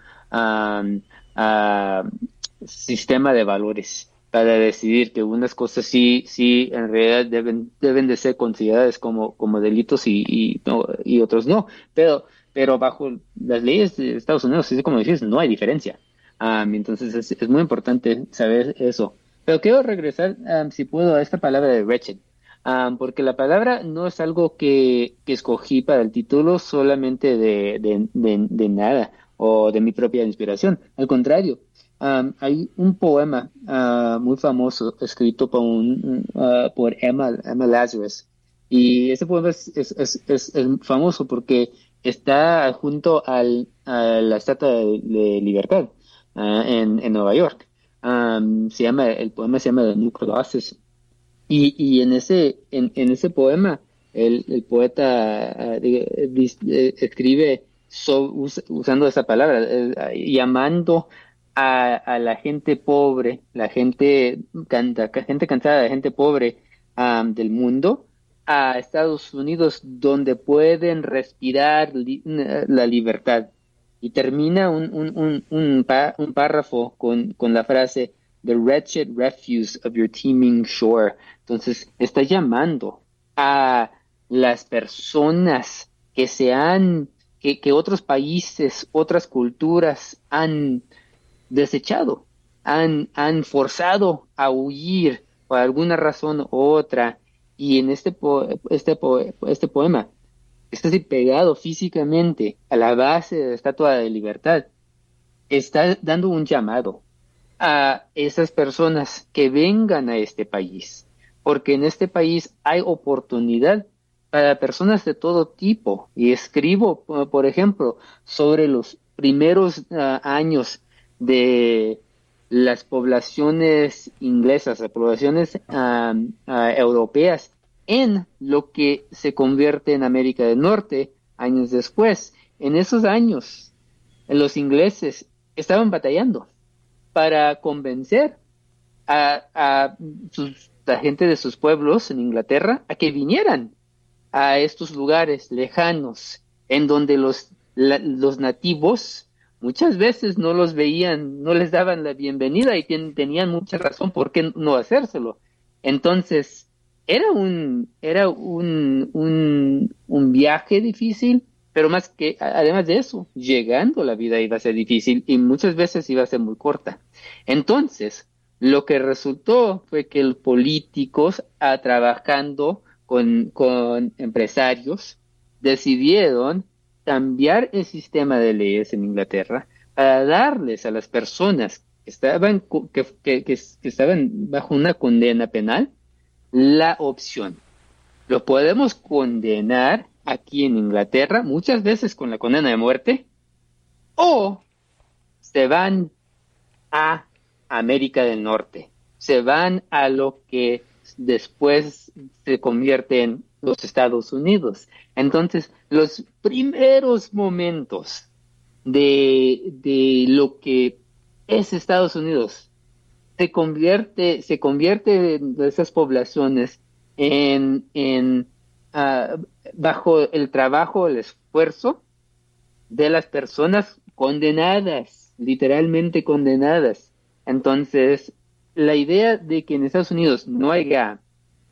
sistema de valores para decidir que unas cosas sí, sí, en realidad deben, deben de ser consideradas como, como delitos y, y, y otros no. Pero, pero bajo las leyes de Estados Unidos, así como dices, no hay diferencia. entonces es, muy importante saber eso. Pero quiero regresar, si puedo, a esta palabra de wretched, porque la palabra no es algo que, escogí para el título solamente de, nada o de mi propia inspiración. Al contrario, um, hay un poema uh, muy famoso escrito por, un, uh, por Emma, Emma Lazarus. Y ese poema es, es, es, es famoso porque está junto al, a la Estatua de, de Libertad uh, en, en, Nueva York. Um, se llama, el poema se llama The New Colossus. Y, y en, ese, en, en ese poema el, el poeta uh, de, escribe so, us, usando esa palabra, eh, llamando a, la gente pobre, la gente, canta, gente cansada, la gente pobre um, del mundo, a Estados Unidos donde pueden respirar la libertad. Y termina un, un, un, un, un párrafo con, con la frase, The wretched refuse of your teeming shore. Entonces, está llamando a las personas que se han, que, que otros países, otras culturas han desechado, han, han forzado a huir por alguna razón u otra y en este, po este, po este poema está pegado físicamente a la base de la Estatua de Libertad. Está dando un llamado a esas personas que vengan a este país, porque en este país hay oportunidad para personas de todo tipo. Y escribo, por ejemplo, sobre los primeros uh, años de las poblaciones inglesas, las poblaciones europeas en lo que se convierte en América del Norte años después. En esos años, los ingleses estaban batallando para convencer a, a la gente de sus pueblos en Inglaterra a que vinieran a estos lugares lejanos en donde los, los nativos muchas veces no los veían, no les daban la bienvenida y ten, tenían mucha razón por qué no hacérselo. Entonces, era un, era un, un, viaje difícil, pero más que, además de eso, llegando la vida iba a ser difícil y muchas veces iba a ser muy corta. Entonces, lo que resultó fue que los políticos, a, trabajando con, con empresarios, decidieron cambiar el sistema de leyes en Inglaterra para darles a las personas que estaban, que, que, estaban bajo una condena penal la opción. Lo podemos condenar aquí en Inglaterra, muchas veces con la condena de muerte, o se van a América del Norte, se van a lo que después se convierte en los Estados Unidos. Entonces, los primeros momentos de, de lo que es Estados Unidos se convierte, se convierte de esas poblaciones en, en uh, bajo el trabajo, el esfuerzo de las personas condenadas, literalmente condenadas. Entonces, la idea de que en Estados Unidos no haya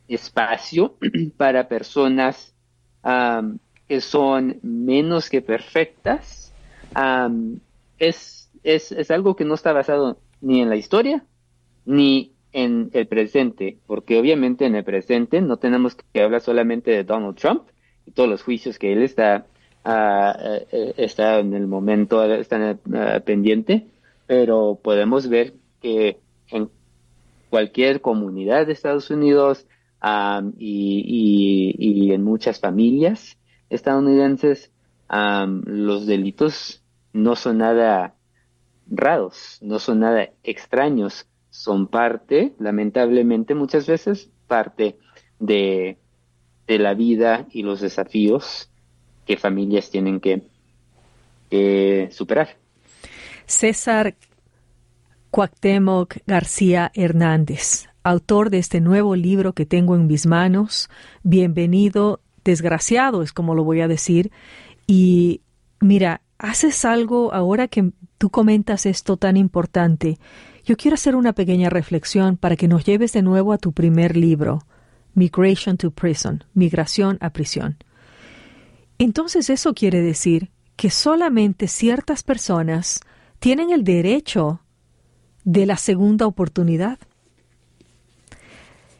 espacio [clears throat] para personas um, que son menos que perfectas um, es, es, es, algo que no está basado ni en la historia ni en el presente, porque obviamente en el presente no tenemos que hablar solamente de Donald Trump y todos los juicios que él está, uh, está en el momento, está uh, pendiente, pero podemos ver que en cualquier comunidad de Estados Unidos, um, y, y, en muchas familias estadounidenses los delitos no son nada raros, no son nada extraños, son parte, lamentablemente muchas veces, parte de, de la vida y los desafíos que familias tienen que, que superar. César Cuauhtémoc García Hernández, autor de este nuevo libro que tengo en mis manos, Bienvenido, desgraciado es como lo voy a decir. Y mira, haces algo ahora que tú comentas esto tan importante. Yo quiero hacer una pequeña reflexión para que nos lleves de nuevo a tu primer libro, Migration to Prison, Migración a Prisión. Entonces eso quiere decir que solamente ciertas personas tienen el derecho de la segunda oportunidad.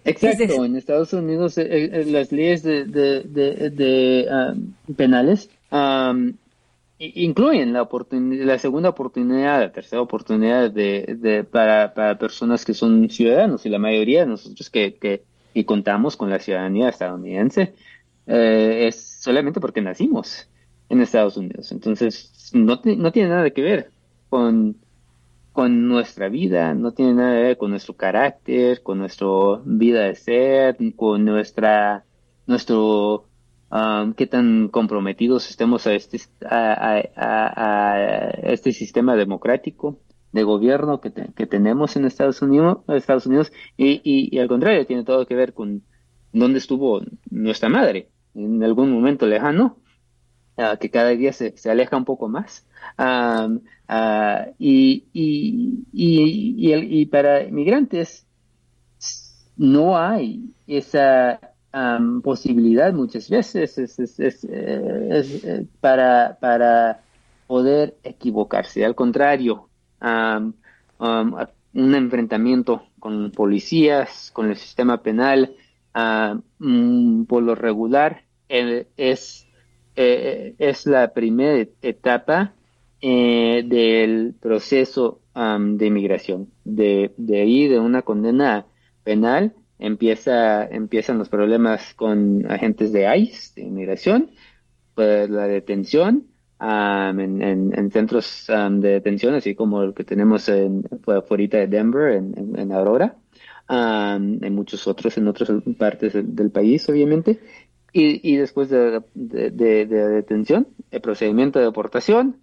Exacto, en Estados Unidos eh, eh, las leyes de, de, de, de um, penales um, incluyen la, la segunda oportunidad, la tercera oportunidad de, para, personas que son ciudadanos y la mayoría de nosotros que, que, contamos con la ciudadanía estadounidense eh, es solamente porque nacimos en Estados Unidos. Entonces, no, no tiene nada que ver con, con nuestra vida, no tiene nada que ver con nuestro carácter, con nuestra vida de ser, con nuestra, nuestro Um, qué tan comprometidos estemos a este, este sistema democrático de gobierno que, tenemos en Estados Unidos, Estados Unidos y, al contrario, tiene todo que ver con dónde estuvo nuestra madre en algún momento lejano, uh, que cada día se, se, aleja un poco más. Um, uh, y, y, y, para migrantes no hay esa posibilidad muchas veces es, es, eh, para, para poder equivocarse. Al contrario, un enfrentamiento con policías, con el sistema penal, mm, por lo regular, es, eh, es la primera etapa eh, del proceso de inmigración. De, de ahí, de una condena penal, empieza, empiezan los problemas con agentes de ICE, de inmigración, pues la detención en, centros de detención, así como el que tenemos en, fuera de Denver, en, Aurora, en muchos otros, en otras partes del, país, obviamente. Y, y después de, de, de, detención, el procedimiento de deportación,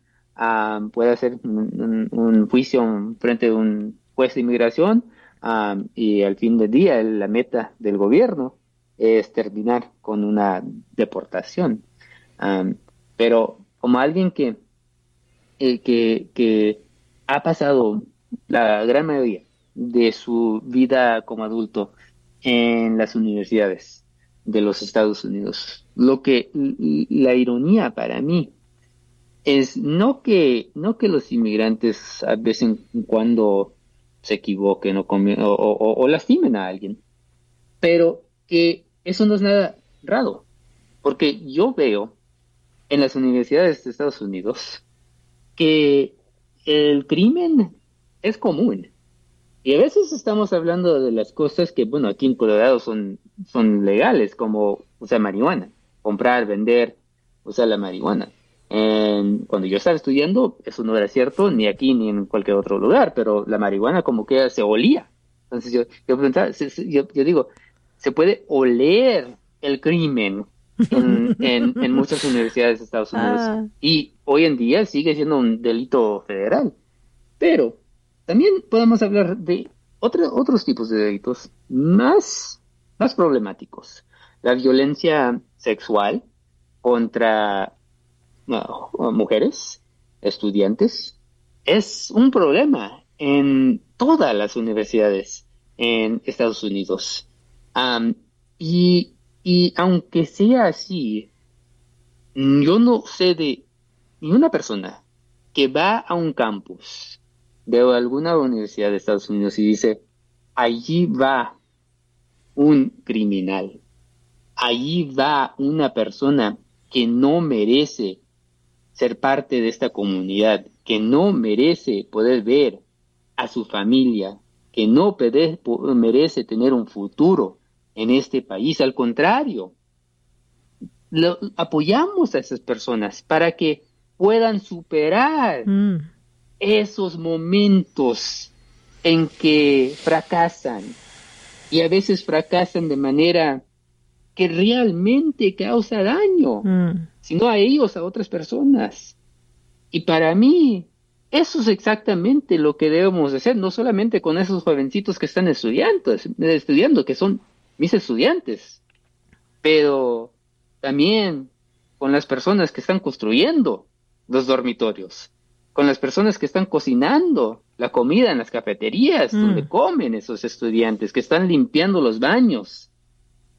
puede hacer un, juicio frente a un juez de inmigración, y al fin del día la meta del gobierno es terminar con una deportación. pero como alguien eh, que, que ha pasado la gran mayoría de su vida como adulto en las universidades de los Estados Unidos. Lo que la ironía para mí es no que no que los inmigrantes a vez en cuando se equivoquen o, o, lastimen a alguien. Pero que eso no es nada raro, porque yo veo en las universidades de Estados Unidos que el crimen es común. Y a veces estamos hablando de las cosas que, bueno, aquí en Colorado son, son legales, como, o sea, marihuana, comprar, vender, o sea, la marihuana cuando yo estaba estudiando, eso no era cierto ni aquí ni en cualquier otro lugar, pero la marihuana como que se olía. Entonces yo, yo, yo, digo, se puede oler el crimen [laughs] en, en, muchas universidades de Estados Unidos. Ah. Y hoy en día sigue siendo un delito federal. Pero también podemos hablar de otros tipos de delitos más, más problemáticos. La violencia sexual contra mujeres, estudiantes, es un problema en todas las universidades en Estados Unidos. y, y aunque sea así, yo no sé de ni una persona que va a un campus de alguna universidad de Estados Unidos y dice, allí va un criminal, allí va una persona que no merece ser parte de esta comunidad, que no merece poder ver a su familia, que no merece tener un futuro en este país. Al contrario, apoyamos a esas personas para que puedan superar mm. Esos momentos en que fracasan y a veces fracasan de manera que realmente causa daño, mm. sino a ellos, a otras personas. Y para mí, eso es exactamente lo que debemos hacer, no solamente con esos jovencitos que están estudiando, estudiando que son mis estudiantes, pero también con las personas que están construyendo los dormitorios, con las personas que están cocinando la comida en las cafeterías mm. donde comen esos estudiantes, que están limpiando los baños,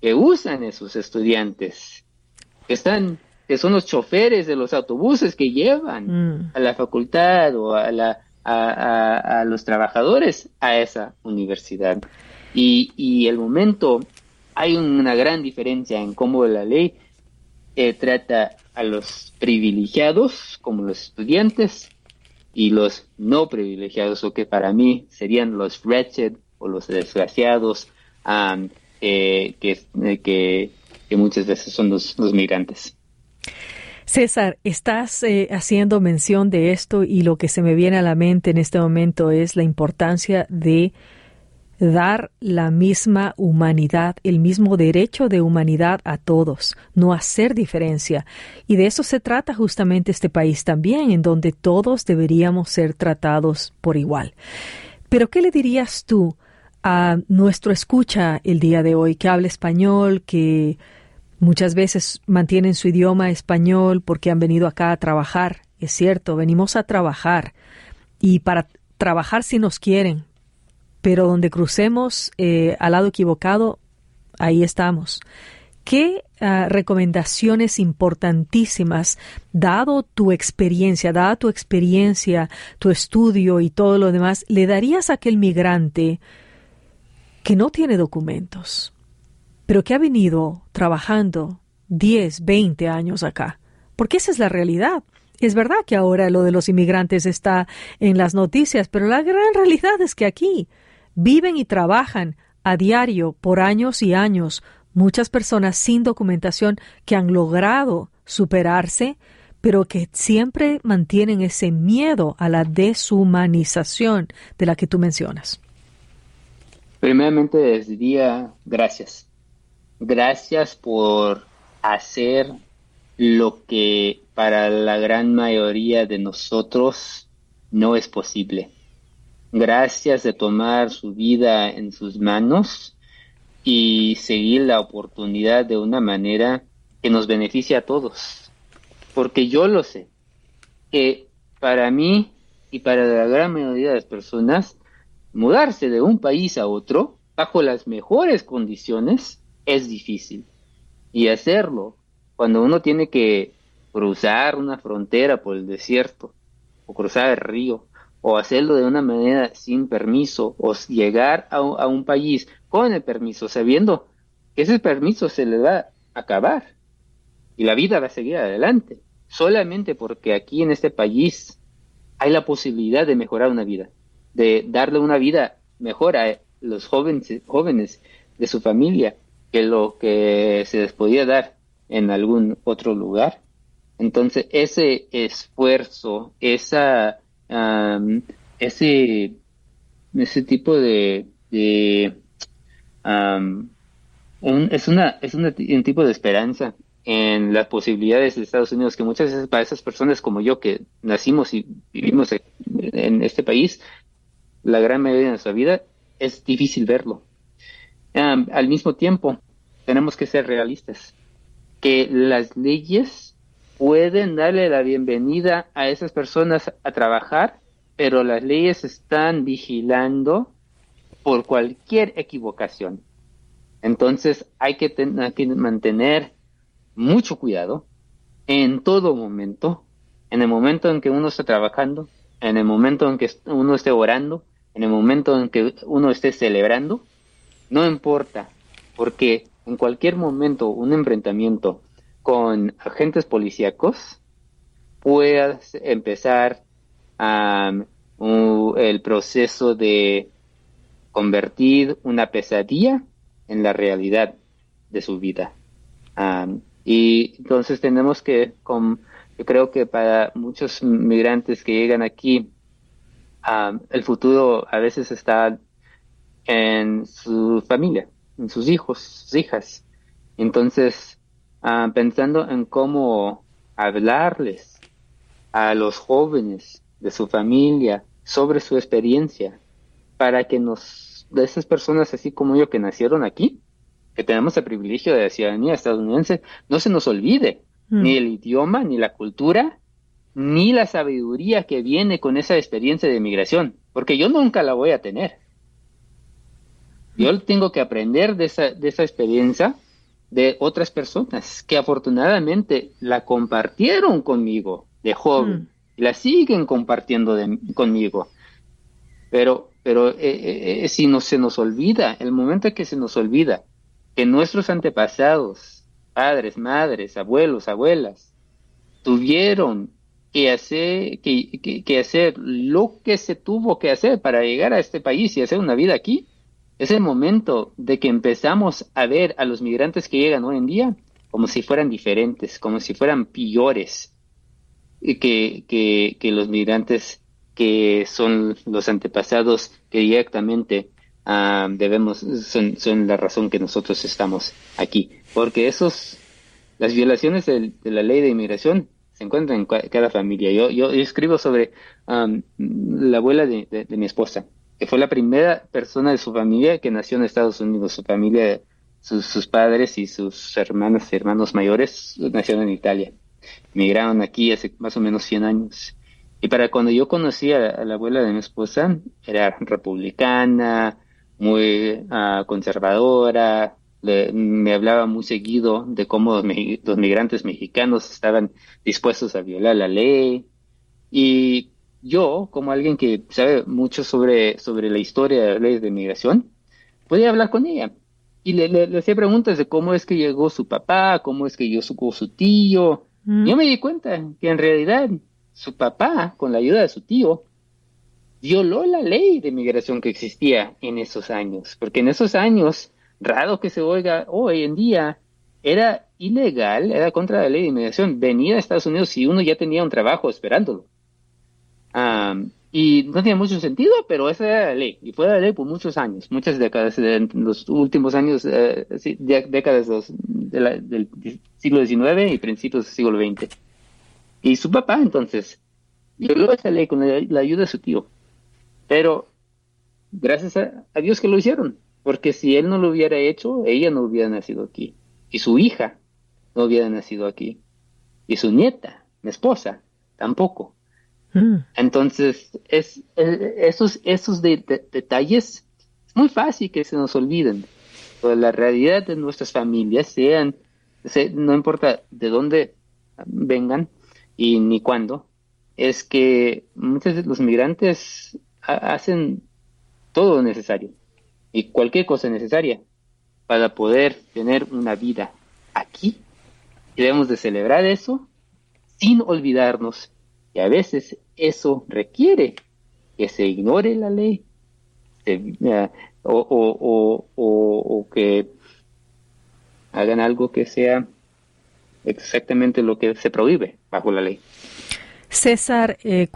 que usan esos estudiantes, que están, que son los choferes de los autobuses que llevan mm. a la facultad o a, la, a, los trabajadores a esa universidad. Y, y el momento, hay una gran diferencia en cómo la ley eh, trata a los privilegiados como los estudiantes y los no privilegiados o que para mí serían los wretched o los desgraciados eh, que, que, que, muchas veces son los, los migrantes. César, estás eh, haciendo mención de esto y lo que se me viene a la mente en este momento es la importancia de dar la misma humanidad, el mismo derecho de humanidad a todos, no hacer diferencia. Y de eso se trata justamente este país también, en donde todos deberíamos ser tratados por igual. Pero ¿qué le dirías tú a nuestro escucha el día de hoy, que habla español, que muchas veces mantienen su idioma español porque han venido acá a trabajar? Es cierto, venimos a trabajar y para trabajar si nos quieren, pero donde crucemos eh, al lado equivocado, ahí estamos. ¿Qué ah, recomendaciones importantísimas, dado tu experiencia, dada tu experiencia, tu estudio y todo lo demás, le darías a aquel migrante que no tiene documentos, pero que ha venido trabajando 10, 20 años acá? Porque esa es la realidad. Es verdad que ahora lo de los inmigrantes está en las noticias, pero la gran realidad es que aquí Viven y trabajan a diario por años y años muchas personas sin documentación que han logrado superarse, pero que siempre mantienen ese miedo a la deshumanización de la que tú mencionas. Primeramente les diría gracias. Gracias por hacer lo que para la gran mayoría de nosotros no es posible gracias de tomar su vida en sus manos y seguir la oportunidad de una manera que nos beneficie a todos. Porque yo lo sé, que para mí y para la gran mayoría de las personas, mudarse de un país a otro bajo las mejores condiciones es difícil. Y hacerlo cuando uno tiene que cruzar una frontera por el desierto o cruzar el río o hacerlo de una manera sin permiso o llegar a, un país con el permiso sabiendo que ese permiso se le va a acabar y la vida va a seguir adelante solamente porque aquí en este país hay la posibilidad de mejorar una vida, de darle una vida mejor a los jóvenes, jóvenes de su familia que lo que se les podía dar en algún otro lugar. Entonces, ese esfuerzo, esa ese, ese tipo de, es una es un tipo de esperanza en las posibilidades de Estados Unidos que muchas veces para esas personas como yo que nacimos y vivimos en este país la gran mayoría de nuestra vida es difícil verlo. Al mismo tiempo tenemos que ser realistas que las leyes pueden darle la bienvenida a esas personas a trabajar, pero las leyes están vigilando por cualquier equivocación. Entonces hay que, que mantener mucho cuidado en todo momento, en el momento en que uno está trabajando, en el momento en que uno esté orando, en el momento en que uno esté celebrando, no importa, porque en cualquier momento un enfrentamiento con agentes policíacos puedas empezar el proceso de convertir una pesadilla en la realidad de su vida. y entonces tenemos que, yo creo que para muchos migrantes que llegan aquí, el futuro a veces está en su familia, en sus hijos, sus hijas. Entonces, Ah, pensando en cómo hablarles a los jóvenes de su familia sobre su experiencia para que nos, de esas personas así como yo que nacieron aquí, que tenemos el privilegio de la ciudadanía estadounidense, no se nos olvide mm. ni el idioma, ni la cultura, ni la sabiduría que viene con esa experiencia de migración, porque yo nunca la voy a tener. Yo tengo que aprender de esa, de esa experiencia de otras personas que afortunadamente la compartieron conmigo de joven mm. y la siguen compartiendo conmigo. Pero, pero eh, eh, eh, si no se nos olvida, el momento en que se nos olvida que nuestros antepasados, padres, madres, abuelos, abuelas, tuvieron que hacer, que, que, hacer lo que se tuvo que hacer para llegar a este país y hacer una vida aquí, es el momento de que empezamos a ver a los migrantes que llegan hoy en día como si fueran diferentes, como si fueran peores que, que, los migrantes que son los antepasados que directamente uh, debemos, son, son, la razón que nosotros estamos aquí. Porque esos, las violaciones de, la ley de inmigración se encuentran en cada familia. Yo, yo, escribo sobre um, la abuela de, mi esposa, que fue la primera persona de su familia que nació en Estados Unidos. Su familia, sus, padres y sus hermanas y hermanos mayores nacieron en Italia. Migraron aquí hace más o menos 100 años. Y para cuando yo conocí a, la abuela de mi esposa, era republicana, muy uh, conservadora, le, me hablaba muy seguido de cómo los, los, migrantes mexicanos estaban dispuestos a violar la ley. Y yo, como alguien que sabe mucho sobre, sobre la historia de las leyes de migración, podía hablar con ella. Y le, le, hacía preguntas de cómo es que llegó su papá, cómo es que llegó su, su tío. Mm. Yo me di cuenta que en realidad su papá, con la ayuda de su tío, violó la ley de migración que existía en esos años, porque en esos años, raro que se oiga hoy en día, era ilegal, era contra la ley de inmigración, venir a Estados Unidos si uno ya tenía un trabajo esperándolo. Y no tenía mucho sentido, pero esa era la ley, y fue la ley por muchos años, muchas décadas, en los últimos años, eh, décadas del siglo XIX y principios del siglo XX. Y su papá, entonces, violó esa ley con la, ayuda de su tío. Pero gracias a, Dios que lo hicieron, porque si él no lo hubiera hecho, ella no hubiera nacido aquí. Y su hija no hubiera nacido aquí. Y su nieta, mi esposa, tampoco. Mm. Entonces, es, esos, esos detalles es muy fácil que se nos olviden. la realidad de nuestras familias, sean, no importa de dónde vengan, y ni cuándo, es que muchos de los migrantes hacen todo lo necesario y cualquier cosa necesaria para poder tener una vida aquí. Y debemos de celebrar eso sin olvidarnos que a veces eso requiere que se ignore la ley o, que hagan algo que sea exactamente lo que se prohíbe bajo la ley. César eh,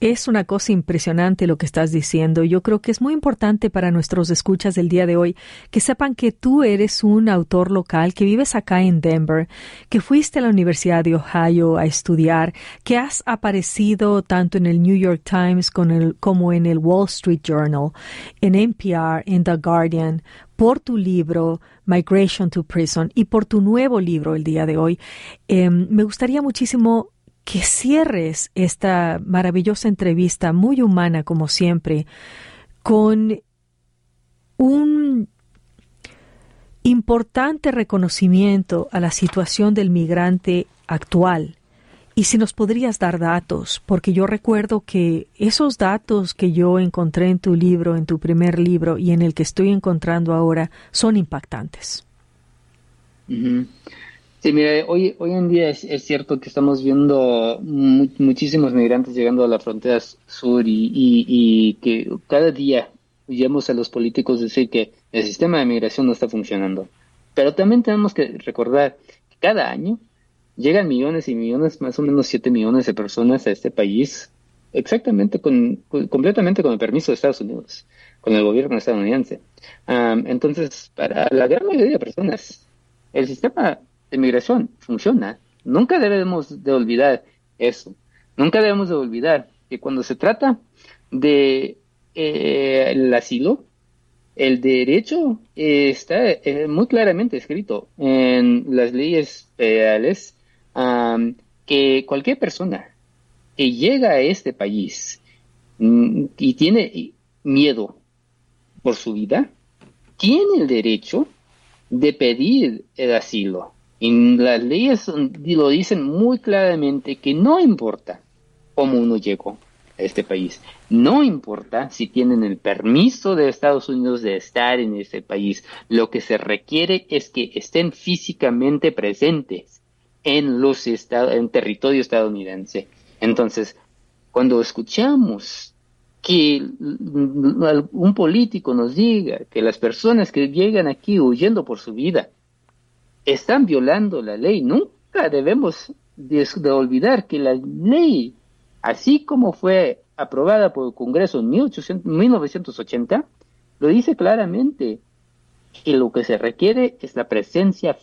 es una cosa impresionante lo que estás diciendo. Yo creo que es muy importante para nuestros escuchas del día de hoy que sepan que tú eres un autor local, que vives acá en Denver, que fuiste a la Universidad de Ohio a estudiar, que has aparecido tanto en el New York Times como en el Wall Street Journal, en NPR, en The Guardian, por tu libro Migration to Prison y por tu nuevo libro el día de hoy. Em, me gustaría muchísimo que cierres esta maravillosa entrevista, muy humana como siempre, con un importante reconocimiento a la situación del migrante actual y si nos podrías dar datos, porque yo recuerdo que esos datos que yo encontré en tu libro, en tu primer libro y en el que estoy encontrando ahora, son impactantes. Sí, mira, hoy, hoy en día es, cierto que estamos viendo muchísimos migrantes llegando a la frontera sur y, que cada día oyemos a los políticos decir que el sistema de migración no está funcionando. Pero también tenemos que recordar que cada año llegan millones y millones, más o menos 7 millones de personas a este país, exactamente con, completamente con el permiso de Estados Unidos, con el gobierno estadounidense. entonces, para la gran mayoría de personas, el sistema de migración funciona. Nunca debemos de olvidar eso. Nunca debemos de olvidar que cuando se trata de eh, el asilo, el derecho está eh, muy claramente escrito en las leyes federales que cualquier persona que llega a este país mm, y tiene miedo por su vida, tiene el derecho de pedir el asilo. Y las leyes lo dicen muy claramente que no importa cómo uno llegó a este país, no importa si tienen el permiso de Estados Unidos de estar en este país, lo que se requiere es que estén físicamente presentes en los estados, en territorio estadounidense. Entonces, cuando escuchamos que un político nos diga que las personas que llegan aquí huyendo por su vida están violando la ley, nunca debemos de, olvidar que la ley, así como fue aprobada por el Congreso en 1980, lo dice claramente que lo que se requiere es la presencia